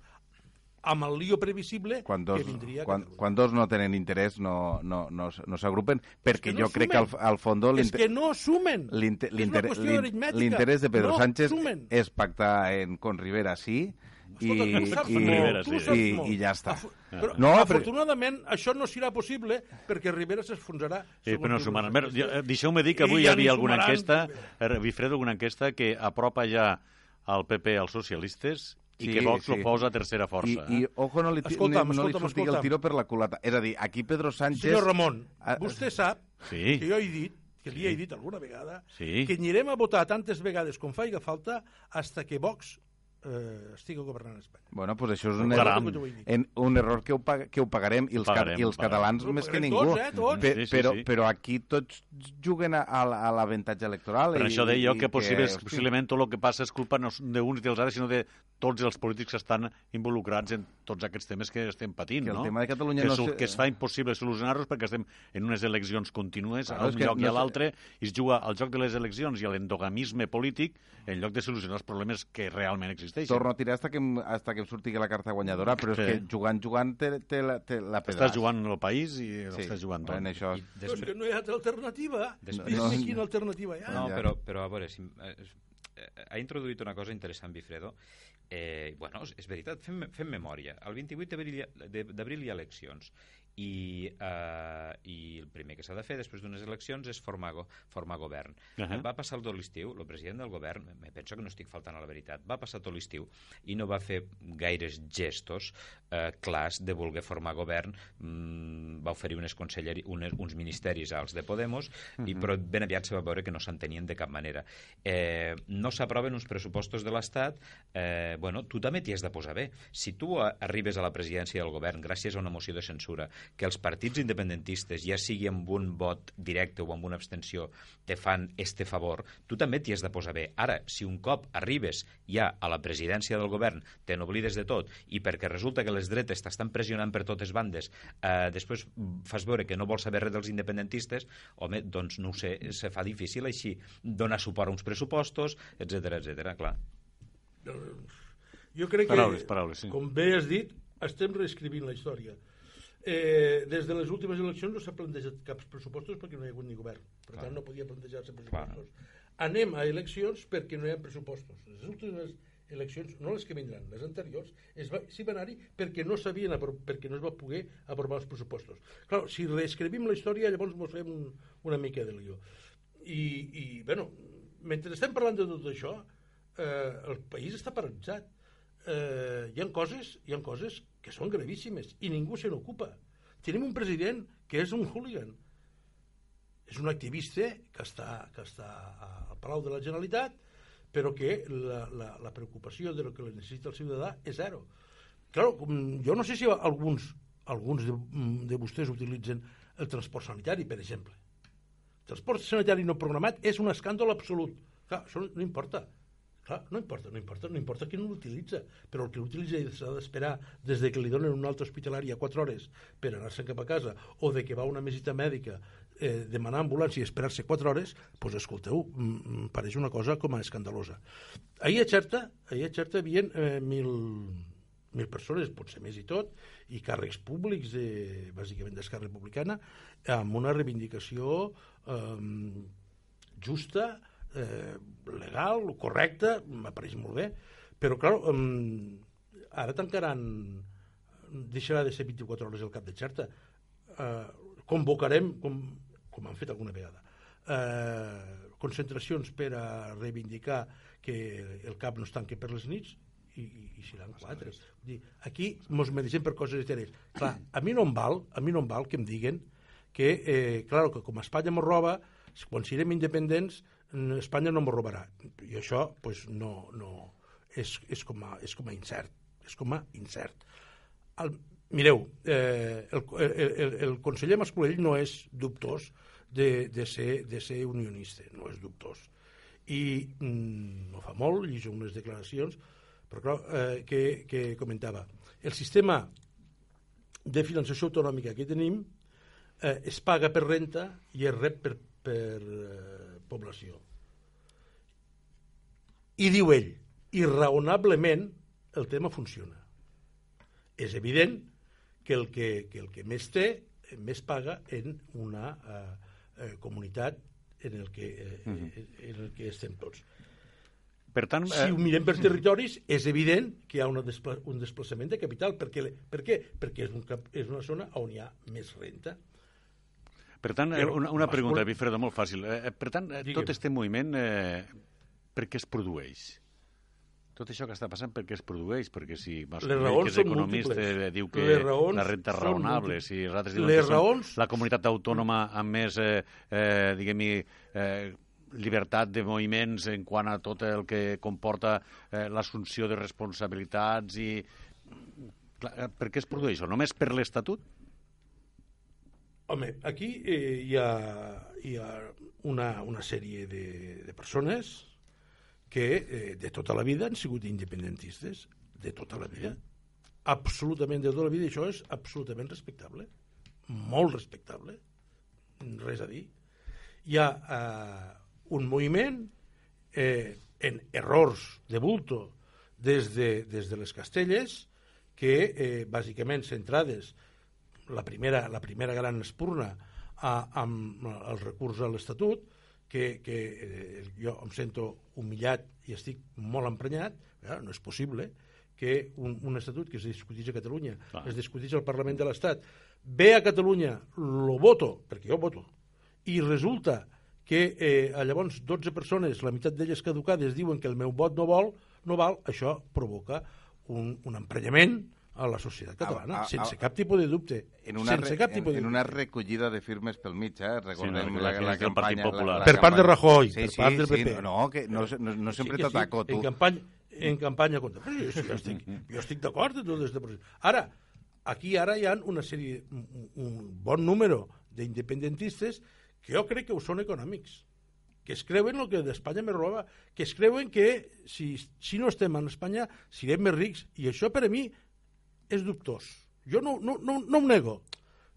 amb el lío previsible quan dos, que vindria quan, quan dos no tenen interès no, no, no, no s'agrupen perquè no jo crec que al, sumen. al fons És que no sumen. L'interès de Pedro no Sánchez sumen. és pactar en, con Rivera, sí, i, Escolta, ho i, Rivera, ho sí. i, i ja està. Però, No, però- afortunadament, això no serà possible perquè Rivera s'enfonsarà. Sí, però no sumaran. eh, Deixeu-me dir que I avui hi havia alguna enquesta, eh, Bifredo, alguna enquesta que apropa ja al PP als socialistes i Sí, que Vox sí. lo posa a tercera I, força. i eh? ojo, no li, Escolta'm, no li escolta'm, surti el escolta'm. tiro per la culata. És a dir, aquí Pedro Sánchez... Senyor Ramon, Ah, vostè sap Sí. que jo he dit, que li he dit alguna vegada, Sí. que anirem a votar tantes vegades com faiga falta hasta que Vox eh, estigui governant Espanya. Bueno, pues això és un, Caram. error, en, un error que ho, pag que ho pagarem i els, Pagarem, ca i els pagarem. catalans Ho més que pagarem ningú. tots, eh, tots. Pe- Sí, sí, però, sí. però aquí tots juguen a, a la- a l'avantatge electoral. Per i, això deia jo i que, possible, hosti, possiblement tot el que passa és culpa no d'uns i dels altres, sinó de tots els polítics que estan involucrats en tots aquests temes que estem patint, Que el no? tema de Catalunya que, no és que es fa impossible solucionar-los perquè estem en unes eleccions contínues, Claro, a un que lloc i no a sé- l'altre, i es juga al joc de les eleccions i a l'endogamisme polític en lloc de solucionar els problemes que realment existeixen. Torno a tirar hasta que, em- hasta que em surti la carta guanyadora, però Sí. és que jugant, jugant té, té, la, té la pedra. Estàs jugant el país i Sí, estàs jugant tot. en això. I Però és que després, no hi ha altra alternativa. Després- Digue'm No. quina alternativa hi ha. no, però, però a veure, si, eh, eh, ha introduït una cosa interessant, Bifredo. Eh, bueno, és, és veritat, fem, fem memòria. El 28 d'abril hi ha- de- d'abril hi ha eleccions i, eh, i el primer que s'ha de fer després d'unes eleccions és formar, go, formar govern. Uh. -huh. Va passar tot l'estiu, el president del govern, me penso que no estic faltant a la veritat, va passar tot l'estiu i no va fer gaires gestos eh, clars de voler formar govern, mm, va oferir unes conselleri, unes, uns ministeris als de Podemos, uh -huh. i, però ben aviat se va veure que no s'entenien de cap manera. Eh, no s'aproven uns pressupostos de l'Estat, eh, bueno, tu també t'hi has de posar bé. Si tu a- arribes a la presidència del govern gràcies a una moció de censura que els partits independentistes, ja sigui amb un vot directe o amb una abstenció, te fan este favor, tu també t'hi has de posar bé. Ara, si un cop arribes ja a la presidència del govern, te n'oblides de tot, i perquè resulta que les dretes t'estan pressionant per totes bandes, eh, després fas veure que no vols saber res dels independentistes, home, doncs no ho sé, se fa difícil així donar suport a uns pressupostos, etc etc. clar. Jo crec Paraules, que, paraules, sí. com bé has dit, estem reescrivint la història. Eh, des de les últimes eleccions no s'ha plantejat cap pressupostos perquè no hi ha hagut ni govern. Per Clar. tant, no podia plantejar-se pressupostos. Anem a eleccions perquè no hi ha pressupostos. Les últimes eleccions, no les que vindran, les anteriors, es va, s'hi va anar-hi perquè no sabien perquè no es va poder aprovar els pressupostos. Clar, si reescrivim la història, llavors ens fem un, una mica de lío. I, i bueno, mentre estem parlant de tot això, eh, el país està paralitzat. Eh, hi ha coses, hi ha coses que són gravíssimes i ningú se n'ocupa. Tenim un president que és un hooligan. És un activista que està, que està al Palau de la Generalitat, però que la, la, la preocupació de lo que necessita el ciutadà és zero. Claro, jo no sé si alguns, alguns de, de vostès utilitzen el transport sanitari, per exemple. El transport sanitari no programat és un escàndol absolut. Clar, això no importa. Clar, no importa, no importa, no importa qui no l'utilitza, però el que l'utilitza s'ha d'esperar des de que li donen un altre hospitalari a 4 hores per anar-se'n cap a casa o de que va a una visita mèdica eh, demanar ambulància i esperar-se 4 hores, doncs escolteu, mm, mm, pareix una cosa com a escandalosa. Ahir a Xerta, ahir a Xerta havien eh, mil, mil persones, potser més i tot, i càrrecs públics, de, bàsicament d'Esquerra Republicana, amb una reivindicació eh, justa, eh, legal, correcta, m'apareix molt bé, però, clar, eh, ara tancaran, deixarà de ser 24 hores el cap de xerta, eh, convocarem, com, com han fet alguna vegada, eh, concentracions per a reivindicar que el cap no es tanqui per les nits, i, i, i seran quatre. Vull dir, aquí mos mereixem per coses eteres. Clar, a mi no em val, a mi no em val que em diguen que, eh, claro, que com Espanya mos roba, quan siguem independents, Espanya no mos robarà. I això, pues, no, no, és, és, com a, és com a incert. És com a incert. El, mireu, eh, el, el, el, el conseller Mascolell no és dubtós de, de, ser, de ser unionista, no és dubtós. I mm, no fa molt, llegeixo unes declaracions, però clar, eh, que, que comentava. El sistema de finançació autonòmica que tenim eh, es paga per renta i es rep per, per eh, població. I diu ell, i raonablement el tema funciona. És evident que el que, que, el que més té eh, més paga en una eh, eh, comunitat en el, que, eh, uh -huh. en el que estem tots. Per tant, Si ho mirem per territoris, és evident que hi ha una despla un desplaçament de capital. Per què? Per què? Perquè és, un cap, és una zona on hi ha més renta. Per tant, eh, Però, una, una pregunta, Bifredo, molt fàcil. Eh, per tant, eh, tot este moviment, eh, per què es produeix? Tot això que està passant, per què es produeix? Perquè si Mas Les Colell, raons que és economista, múltiples. eh, diu que la renta és raonable, múltiples. si nosaltres diuen Les que raons- la comunitat autònoma amb més, eh, eh, diguem-hi, eh, llibertat de moviments en quant a tot el que comporta eh, l'assumpció de responsabilitats i... Clar, eh, per què es produeix això? Només per l'Estatut? Home, aquí eh, hi ha, hi ha una, una sèrie de, de persones que eh, de tota la vida han sigut independentistes, de tota la vida. Absolutament de tota la vida, això és absolutament respectable. Molt respectable. Res a dir. Hi ha eh, un moviment eh, en errors de bulto des de, des de les Castelles que, eh, bàsicament, centrades la primera, la primera gran espurna a, amb el recurs a l'Estatut, que, que eh, jo em sento humillat i estic molt emprenyat, eh, no és possible que un, un estatut que es discuteix a Catalunya, Clar. es discuteix al Parlament de l'Estat, ve a Catalunya, lo voto, perquè jo voto, i resulta que eh, llavors 12 persones, la meitat d'elles caducades, diuen que el meu vot no vol, no val, això provoca un, un emprenyament a la societat catalana, A- a- sense cap tipus de dubte. En una, sense cap en, tipus de en dubte. una recollida de firmes pel mig, eh? Recordem no, la, la, Partit campanya... Popular. Per part de Rajoy, sí, per sí, part del sí, PP. no, que no, no, no sempre Sí t'ataco, tu. En campanya, en campanya contra... Però jo, jo estic, jo estic d'acord amb tot aquest procés. Ara, aquí ara hi ha una sèrie, un, un bon número d'independentistes que jo crec que ho són econòmics que es creuen el que d'Espanya me roba, que es creuen que si, si no estem en Espanya serem més rics, i això per a mi és dubtós. Jo no, no, no, no ho nego,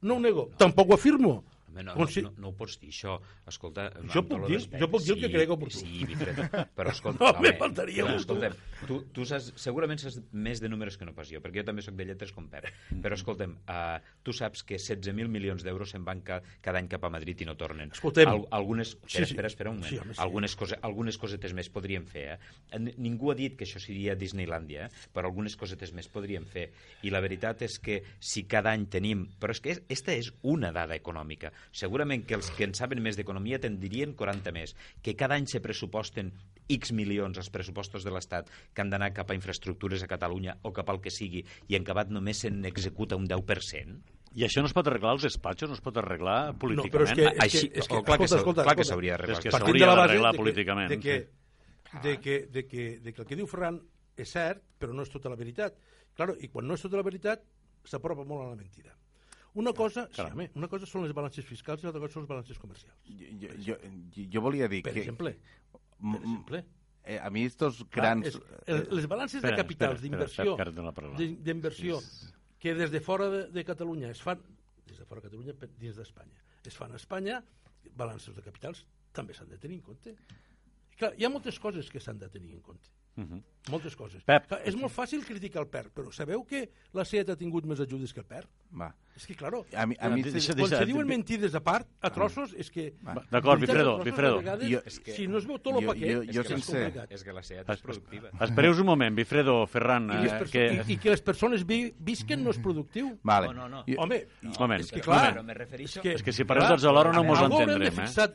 no ho nego. Tampoc ho afirmo, Home, no, Consi- no, no, no ho pots dir, això. Escolta... Jo puc dir- jo puc dir el que Sí, crec oportú. Sí, Guifred, però escolta... No, me home, faltaria tu. escolta'm, tu, tu saps, segurament saps més de números que no pas jo, perquè jo també sóc de lletres com Pep. Però escolta'm, uh, tu saps que 16.000 milions d'euros se'n van ca, cada any cap a Madrid i no tornen. Escoltem. Al, algunes... Sí, Espera, sí. espera, espera un moment. Sí, home, sí. algunes, cose, algunes cosetes més podríem fer, eh? Ningú ha dit que això seria Disneylandia, eh? però algunes cosetes més podríem fer. I la veritat és que si cada any tenim... Però és que és, esta és una dada econòmica. Segurament que els que en saben més d'economia te'n dirien 40 més. Que cada any se pressuposten X milions als pressupostos de l'Estat que han d'anar cap a infraestructures a Catalunya o cap al que sigui i en acabat només se n'executa un 10%? I això no es pot arreglar als despatxos, no es pot arreglar No, políticament? però és que, és Així- que, és que, oh, clar que escolta, s'ha- escolta, clar que escolta. s'hauria d'arreglar. És que s'hauria d'arreglar que- políticament. De que, de, que, de, que, de que el que diu Ferran és cert, però no és tota la veritat. Claro, I quan no és tota la veritat, s'apropa molt a la mentida. Una cosa, sí, home, una cosa són les balances fiscals i l'altra cosa són les balances comercials. Jo, jo, jo, jo volia dir Per que... exemple, per exemple, eh, a mi estos clar, grans... és, el, les balances Espera, de capitals, d'inversió, espera, Pep, que d'inversió, des de fora de, de Catalunya es fan, des de fora de Catalunya dins d'Espanya, es fan a Espanya, balances de capitals també s'han de tenir en compte. Clar, hi ha moltes coses que s'han de tenir en compte. Mhm. Moltes coses. Pep. És molt fàcil criticar el PER, però sabeu que la SEAT ha tingut més ajudes que el PER? Va. És que, claro, A mi, a mi Deixa- quan deixa- se diuen mentides a part, a trossos, és que... D'acord, Bifredo, Bifredo. a vegades, Jo- és que- si no es veu tot el jo- paquet, jo- és jo que és sense- complicat. És que la SEAT és productiva. Espereus un moment, Bifredo, Ferran, I, eh, que... i, I que les persones vi, visquen no és productiu. Vale. No, no, no. Home, Un moment, és que clar. Però me refereixo... És que si parleu tots alhora no mos algo haurem de entendrem, eh? fixar,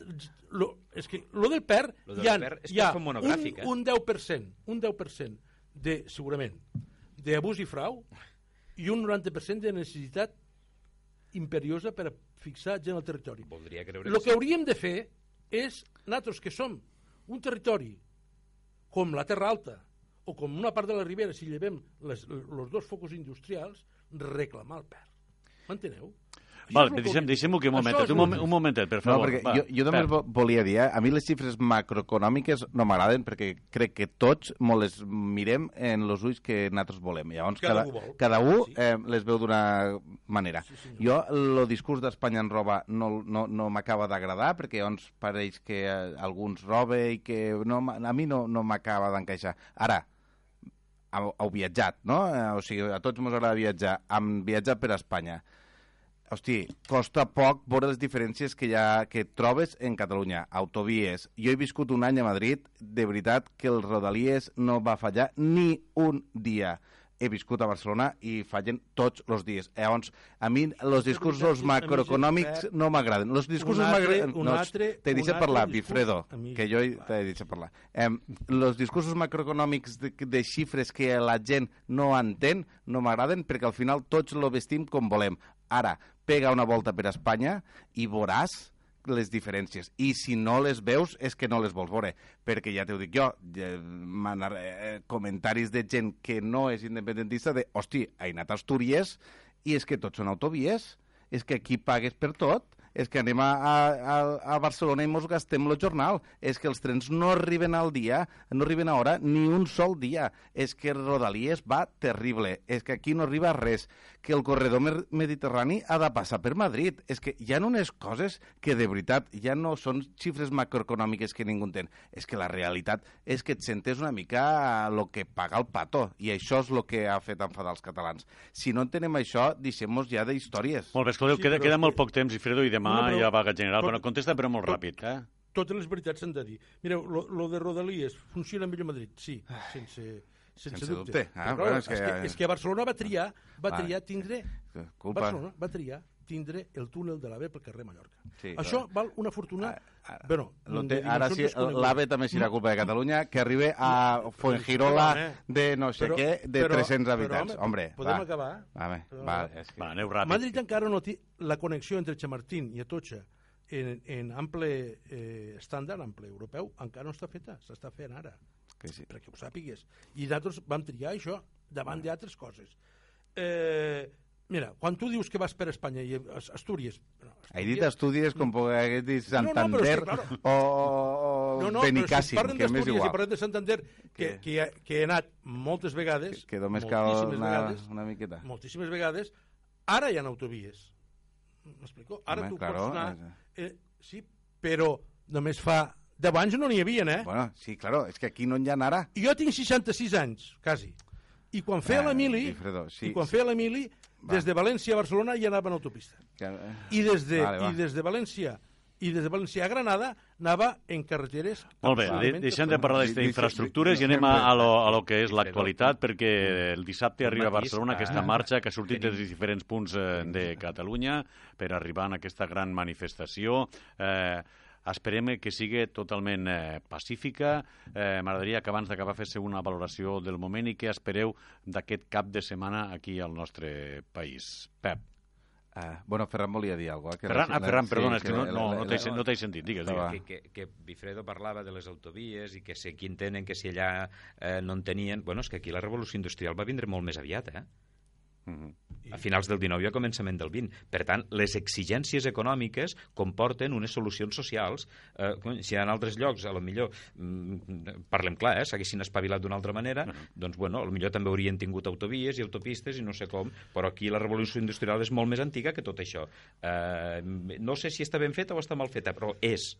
lo, és que lo del PER, Lo del hi ha, PER és que hi ha és un, un 10%, un 10% de, segurament, d'abús i frau i un 90% de necessitat imperiosa per a fixar gent al territori. Voldria creure El que que hauríem de fer és, nosaltres que som un territori com la Terra Alta o com una part de la Ribera, si llevem les, els dos focus industrials, reclamar el PER. M'enteneu? Val, deixem, aquí un momentet, és un, moment, un momentet, per No, favor. perquè Va, jo, jo només vo- volia dir, eh? a mi les xifres macroeconòmiques no m'agraden perquè crec que tots mo les mirem en els ulls que nosaltres volem. Llavors, Cada cada, u vol. cada un Sí. eh, les veu d'una manera. Sí, senyor. jo, el discurs d'Espanya en roba no, no, no m'acaba d'agradar perquè llavors pareix que eh, alguns roba i que no, a mi no, no m'acaba d'encaixar. Ara, heu, heu viatjat, no? Eh, O sigui, a tots ens agrada viatjar. Hem viatjat per Espanya. Hosti, costa poc veure les diferències que, ha, que trobes en Catalunya. Autovies. Jo he viscut un any a Madrid, de veritat que el Rodalies no va fallar ni un dia. He viscut a Barcelona i fallen tots els dies. Llavors, a mi els discursos macroeconòmics no m'agraden. Els discursos un No, t'he altre parlar, Bifredo, que jo t'he dit parlar. Eh, els discursos macroeconòmics de, de xifres que la gent no entén no m'agraden perquè al final tots lo vestim com volem. Ara, pega una volta per Espanya i veuràs les diferències. I si no les veus és que no les vols veure, perquè ja t'ho dic jo, eh, comentaris de gent que no és independentista de, hosti, he anat a Astúries i és que tots són autovies, és que aquí pagues per tot, és que anem a, a, a Barcelona i mos gastem el jornal, és que els trens no arriben al dia, no arriben a hora ni un sol dia, és que Rodalies va terrible, és que aquí no arriba res, que el corredor mediterrani ha de passar per Madrid, és que hi ha unes coses que de veritat ja no són xifres macroeconòmiques que ningú entén, és que la realitat és que et sentes una mica el que paga el pato, i això és el que ha fet enfadar els catalans. Si no entenem això, deixem-nos ja d'històries. Molt bé, escolteu, Sí, queda, però queda molt poc temps, i Fredo, i demà No, però- hi ha vaga general. tot- Bueno, contesta, però molt tot- ràpid, eh? Totes les veritats s'han de dir. Mireu, lo, lo de Rodalies funciona millor a Madrid, sí, sense, sense, Sense dubte. dubte. Ah, Però, bueno, és, és que... és que Barcelona va triar, va Va. triar tindre... Culpa... Barcelona va triar tindre el túnel de l'AVE pel carrer Mallorca. Sí, Això val una fortuna... Ah, ah, bueno, Lo de té, ara sí, l'AVE també serà culpa de Catalunya, que arribi a Fuengirola Però, home, de no sé però- què, de però- 300 però, habitants. home, Hombre, podem va. acabar? Va, va, acabar? és que... Va, aneu ràpid. Madrid encara no té la connexió entre Chamartín i Atocha en, en ample eh, estàndard, ample europeu, encara no està feta, s'està fent ara, que sí. perquè ho sàpigues. I nosaltres vam triar això davant d'altres coses. Eh, mira, quan tu dius que vas per Espanya i As- Astúries... Bueno, He dit Astúries com hagués dit No, no, Santander que, claro. o, o No, no, si Benicàssim, parlen que m'és igual. parlen de Santander, que, Que- que, he- que he anat moltes vegades, Que només cal una, vegades, una miqueta. moltíssimes vegades, ara hi ha autovies. M'explico? Ara Home, tu claro, pots anar... Eh, sí, però només fa 10 anys no n'hi havia, eh? Bueno, sí, claro, és que aquí no n'hi ha ara. I jo tinc 66 anys, quasi. I quan feia Ah, l'Emili, sí, i quan sí. feia l'Emili, des de València a Barcelona ja anava en autopista. Que- I des de, Vale, va. i des de València i des de València a Granada anava en carreteres Molt bé, deixem de parlar d'aquestes infraestructures i anem a, a, lo, a lo que és l'actualitat, perquè el dissabte arriba a Barcelona aquesta marxa que ha sortit des de diferents punts eh, de Catalunya per arribar a aquesta gran manifestació. Eh, esperem que sigui totalment eh, pacífica. Eh, M'agradaria que abans d'acabar fes una valoració del moment i què espereu d'aquest cap de setmana aquí al nostre país. Pep. Ah, bueno, Ferran volia dir alguna cosa. Ferran, ah, Ferran, perdona, és que no, no, no t'he no sentit. Digues, digues. que, que, que Bifredo parlava de les autovies i que si aquí en tenen, que si allà eh, no en tenien... Bueno, és que aquí la revolució industrial va vindre molt més aviat, eh? Mhm. A finals del 19 i a començament del 20. Per tant, les exigències econòmiques comporten unes solucions socials. Eh, si en altres llocs, a lo millor, mm, parlem clar, eh, s'haguessin espavilat d'una altra manera, doncs, bueno, a lo millor també haurien tingut autovies i autopistes i no sé com, però aquí la revolució industrial és molt més antiga que tot això. Eh, no sé si està ben feta o està mal feta, però és.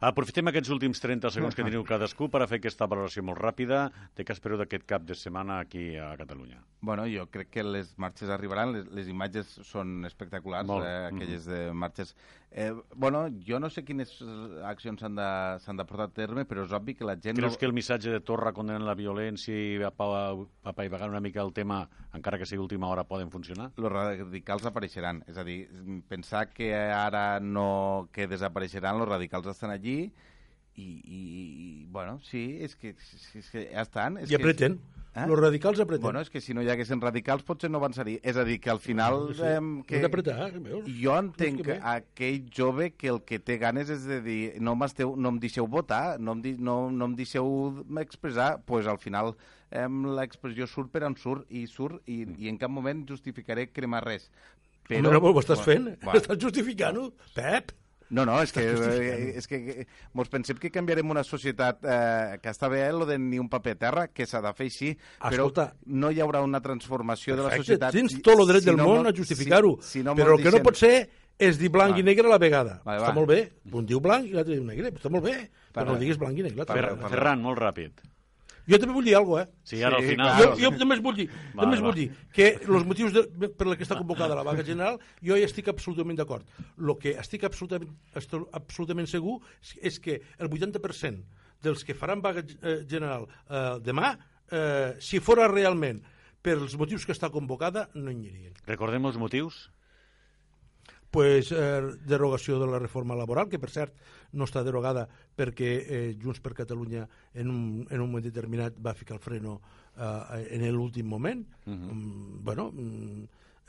Aprofitem aquests últims 30 segons que teniu cadascú per a fer aquesta valoració molt ràpida de què espereu d'aquest cap de setmana aquí a Catalunya. Bueno, jo crec que les marxes arribaran, les, les imatges són espectaculars, Molt. eh, aquelles de marxes. Eh, bueno, jo no sé quines accions s'han de, s'han de portar a terme, però és obvi que la gent... Creus no... que el missatge de Torra condenant la violència i apa- apaivagant una mica el tema, encara que sigui última hora, poden funcionar? els radicals apareixeran. És a dir, pensar que ara no que desapareixeran, els radicals estan allí i, i, i bueno, sí, és que, és que ja estan. És I apreten. Eh? Los radicals apreten. Bueno, és que si no hi haguessin radicals potser no avançaria. És a dir, que al final... Sí, em, que... Hem d'apretar, veus? Jo entenc que aquell jove que el que té ganes és de dir no, m'esteu, no em deixeu votar, no em, di, no, no em deixeu expressar, doncs pues al final em, l'expressió surt per on surt i surt i, i en cap moment justificaré cremar res. Però... No, ho estàs fent? Va. Estàs justificant-ho? Pep? No, no, és que, eh, és que mos pensem que canviarem una societat eh, que està bé lo de ni un paper a terra, que s'ha de fer així, Escolta. però no hi haurà una transformació de la Perfecte, societat. tens tot el dret si del no món a justificar-ho. Si, si no però el que no pot ser és dir blanc Va. i negre a la vegada. Està va. molt bé. Un diu blanc i l'altre diu negre. Està molt bé. Però no diguis blanc i negre. Ferran, molt ràpid. Jo també vull dir alguna cosa, eh? Sí, ara al Sí, final... clar. Jo, jo només vull dir, Va, va. vull dir que els motius de, per la que està convocada la vaga general jo hi estic absolutament d'acord. El que estic absolutament, estic absolutament segur és- que el 80% dels que faran vaga eh, general eh, demà, eh, si fora realment per els motius que està convocada, no hi anirien. Recordem els motius? Pues, eh, derogació de la reforma laboral, que per cert no està derogada perquè eh, Junts per Catalunya en un, en un moment determinat va ficar el freno eh, en l'últim moment. Uh -huh. mm, bueno, mm,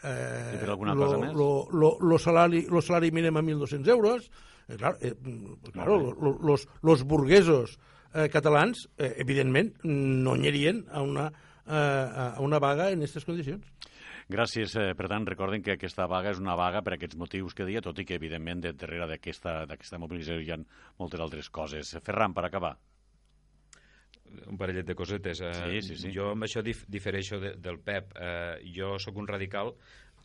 eh, I per alguna lo, cosa més? Lo, lo, lo, salari, lo salari mínim a 1.200 euros, eh, clar, eh, mm, claro, lo, lo, los, los burguesos eh, catalans, eh, evidentment, no anirien a una, eh, a una vaga en aquestes condicions. Gràcies. Eh, per tant, recorden que aquesta vaga és una vaga per aquests motius que deia, tot i que, evidentment, de darrere d'aquesta mobilització hi ha moltes altres coses. Ferran, per acabar. un parellet de cosetes. Eh, Sí, sí, sí. Jo amb això dif difereixo de, del Pep. Eh, jo sóc un radical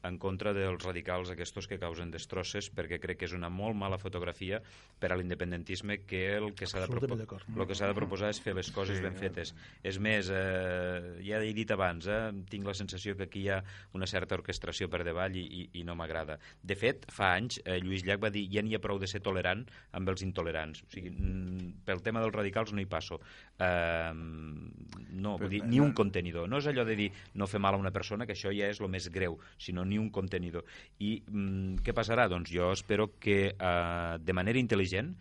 en contra dels radicals aquests que causen destrosses perquè crec que és una molt mala fotografia per a l'independentisme que el que s'ha de, propo el que s'ha de proposar és fer les coses sí, ben fetes. És més, eh, ja he dit abans, eh, tinc la sensació que aquí hi ha una certa orquestració per davall i, i, i no m'agrada. De fet, fa anys, eh, Lluís Llach va dir ja n'hi ha prou de ser tolerant amb els intolerants. O sigui, mm, pel tema dels radicals no hi passo. Eh, no, vull dir, ni un contenidor. No és allò de dir no fer mal a una persona, que això ja és el més greu, sinó ni un contenidor. I mm, què passarà? Doncs jo espero que eh, de manera intel·ligent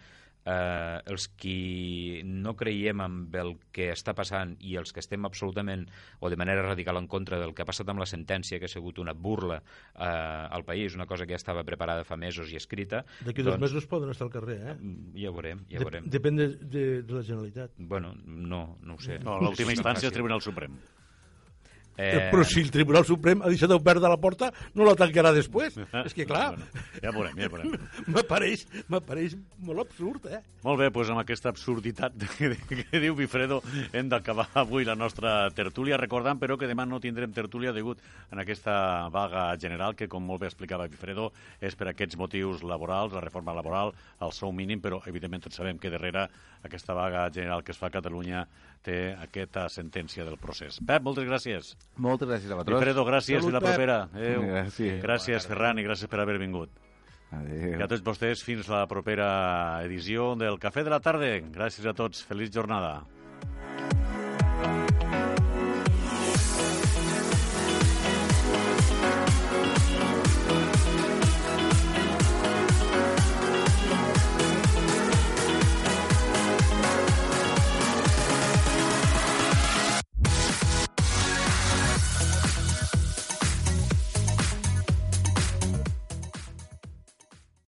eh, els qui no creiem amb el que està passant i els que estem absolutament o de manera radical en contra del que ha passat amb la sentència, que ha sigut una burla eh, al país, una cosa que ja estava preparada fa mesos i escrita, D'aquí dos mesos poden estar al carrer, eh? mm, ja ho veurem, ja Dep- veurem. Depèn de, de, de la Generalitat. Bueno, no, no ho sé. No, l'última instància és el. Tribunal Suprem. Eh... Però si el Tribunal Suprem ha deixat oberta la porta, no la tancarà després. És que, clar... Bueno, ja veurem, ja veurem. M'apareix m'apareix molt absurd, eh? Molt bé, doncs amb aquesta absurditat que, que diu Bifredo hem d'acabar avui la nostra tertúlia, recordant però que demà no tindrem tertúlia degut en aquesta vaga general que, com molt bé explicava Bifredo, és per aquests motius laborals, la reforma laboral, el sou mínim, però evidentment tots sabem que darrere aquesta vaga general que es fa a Catalunya té aquesta sentència del procés. Pep, moltes gràcies. Moltes gràcies a vosaltres. Alfredo, gràcies. Salut, I la propera. Adéu. Gràcies. Gràcies, Ferran, i gràcies per haver vingut. Adéu. I a tots vostès, fins la propera edició del Cafè de la Tarda. Gràcies a tots. Feliç jornada.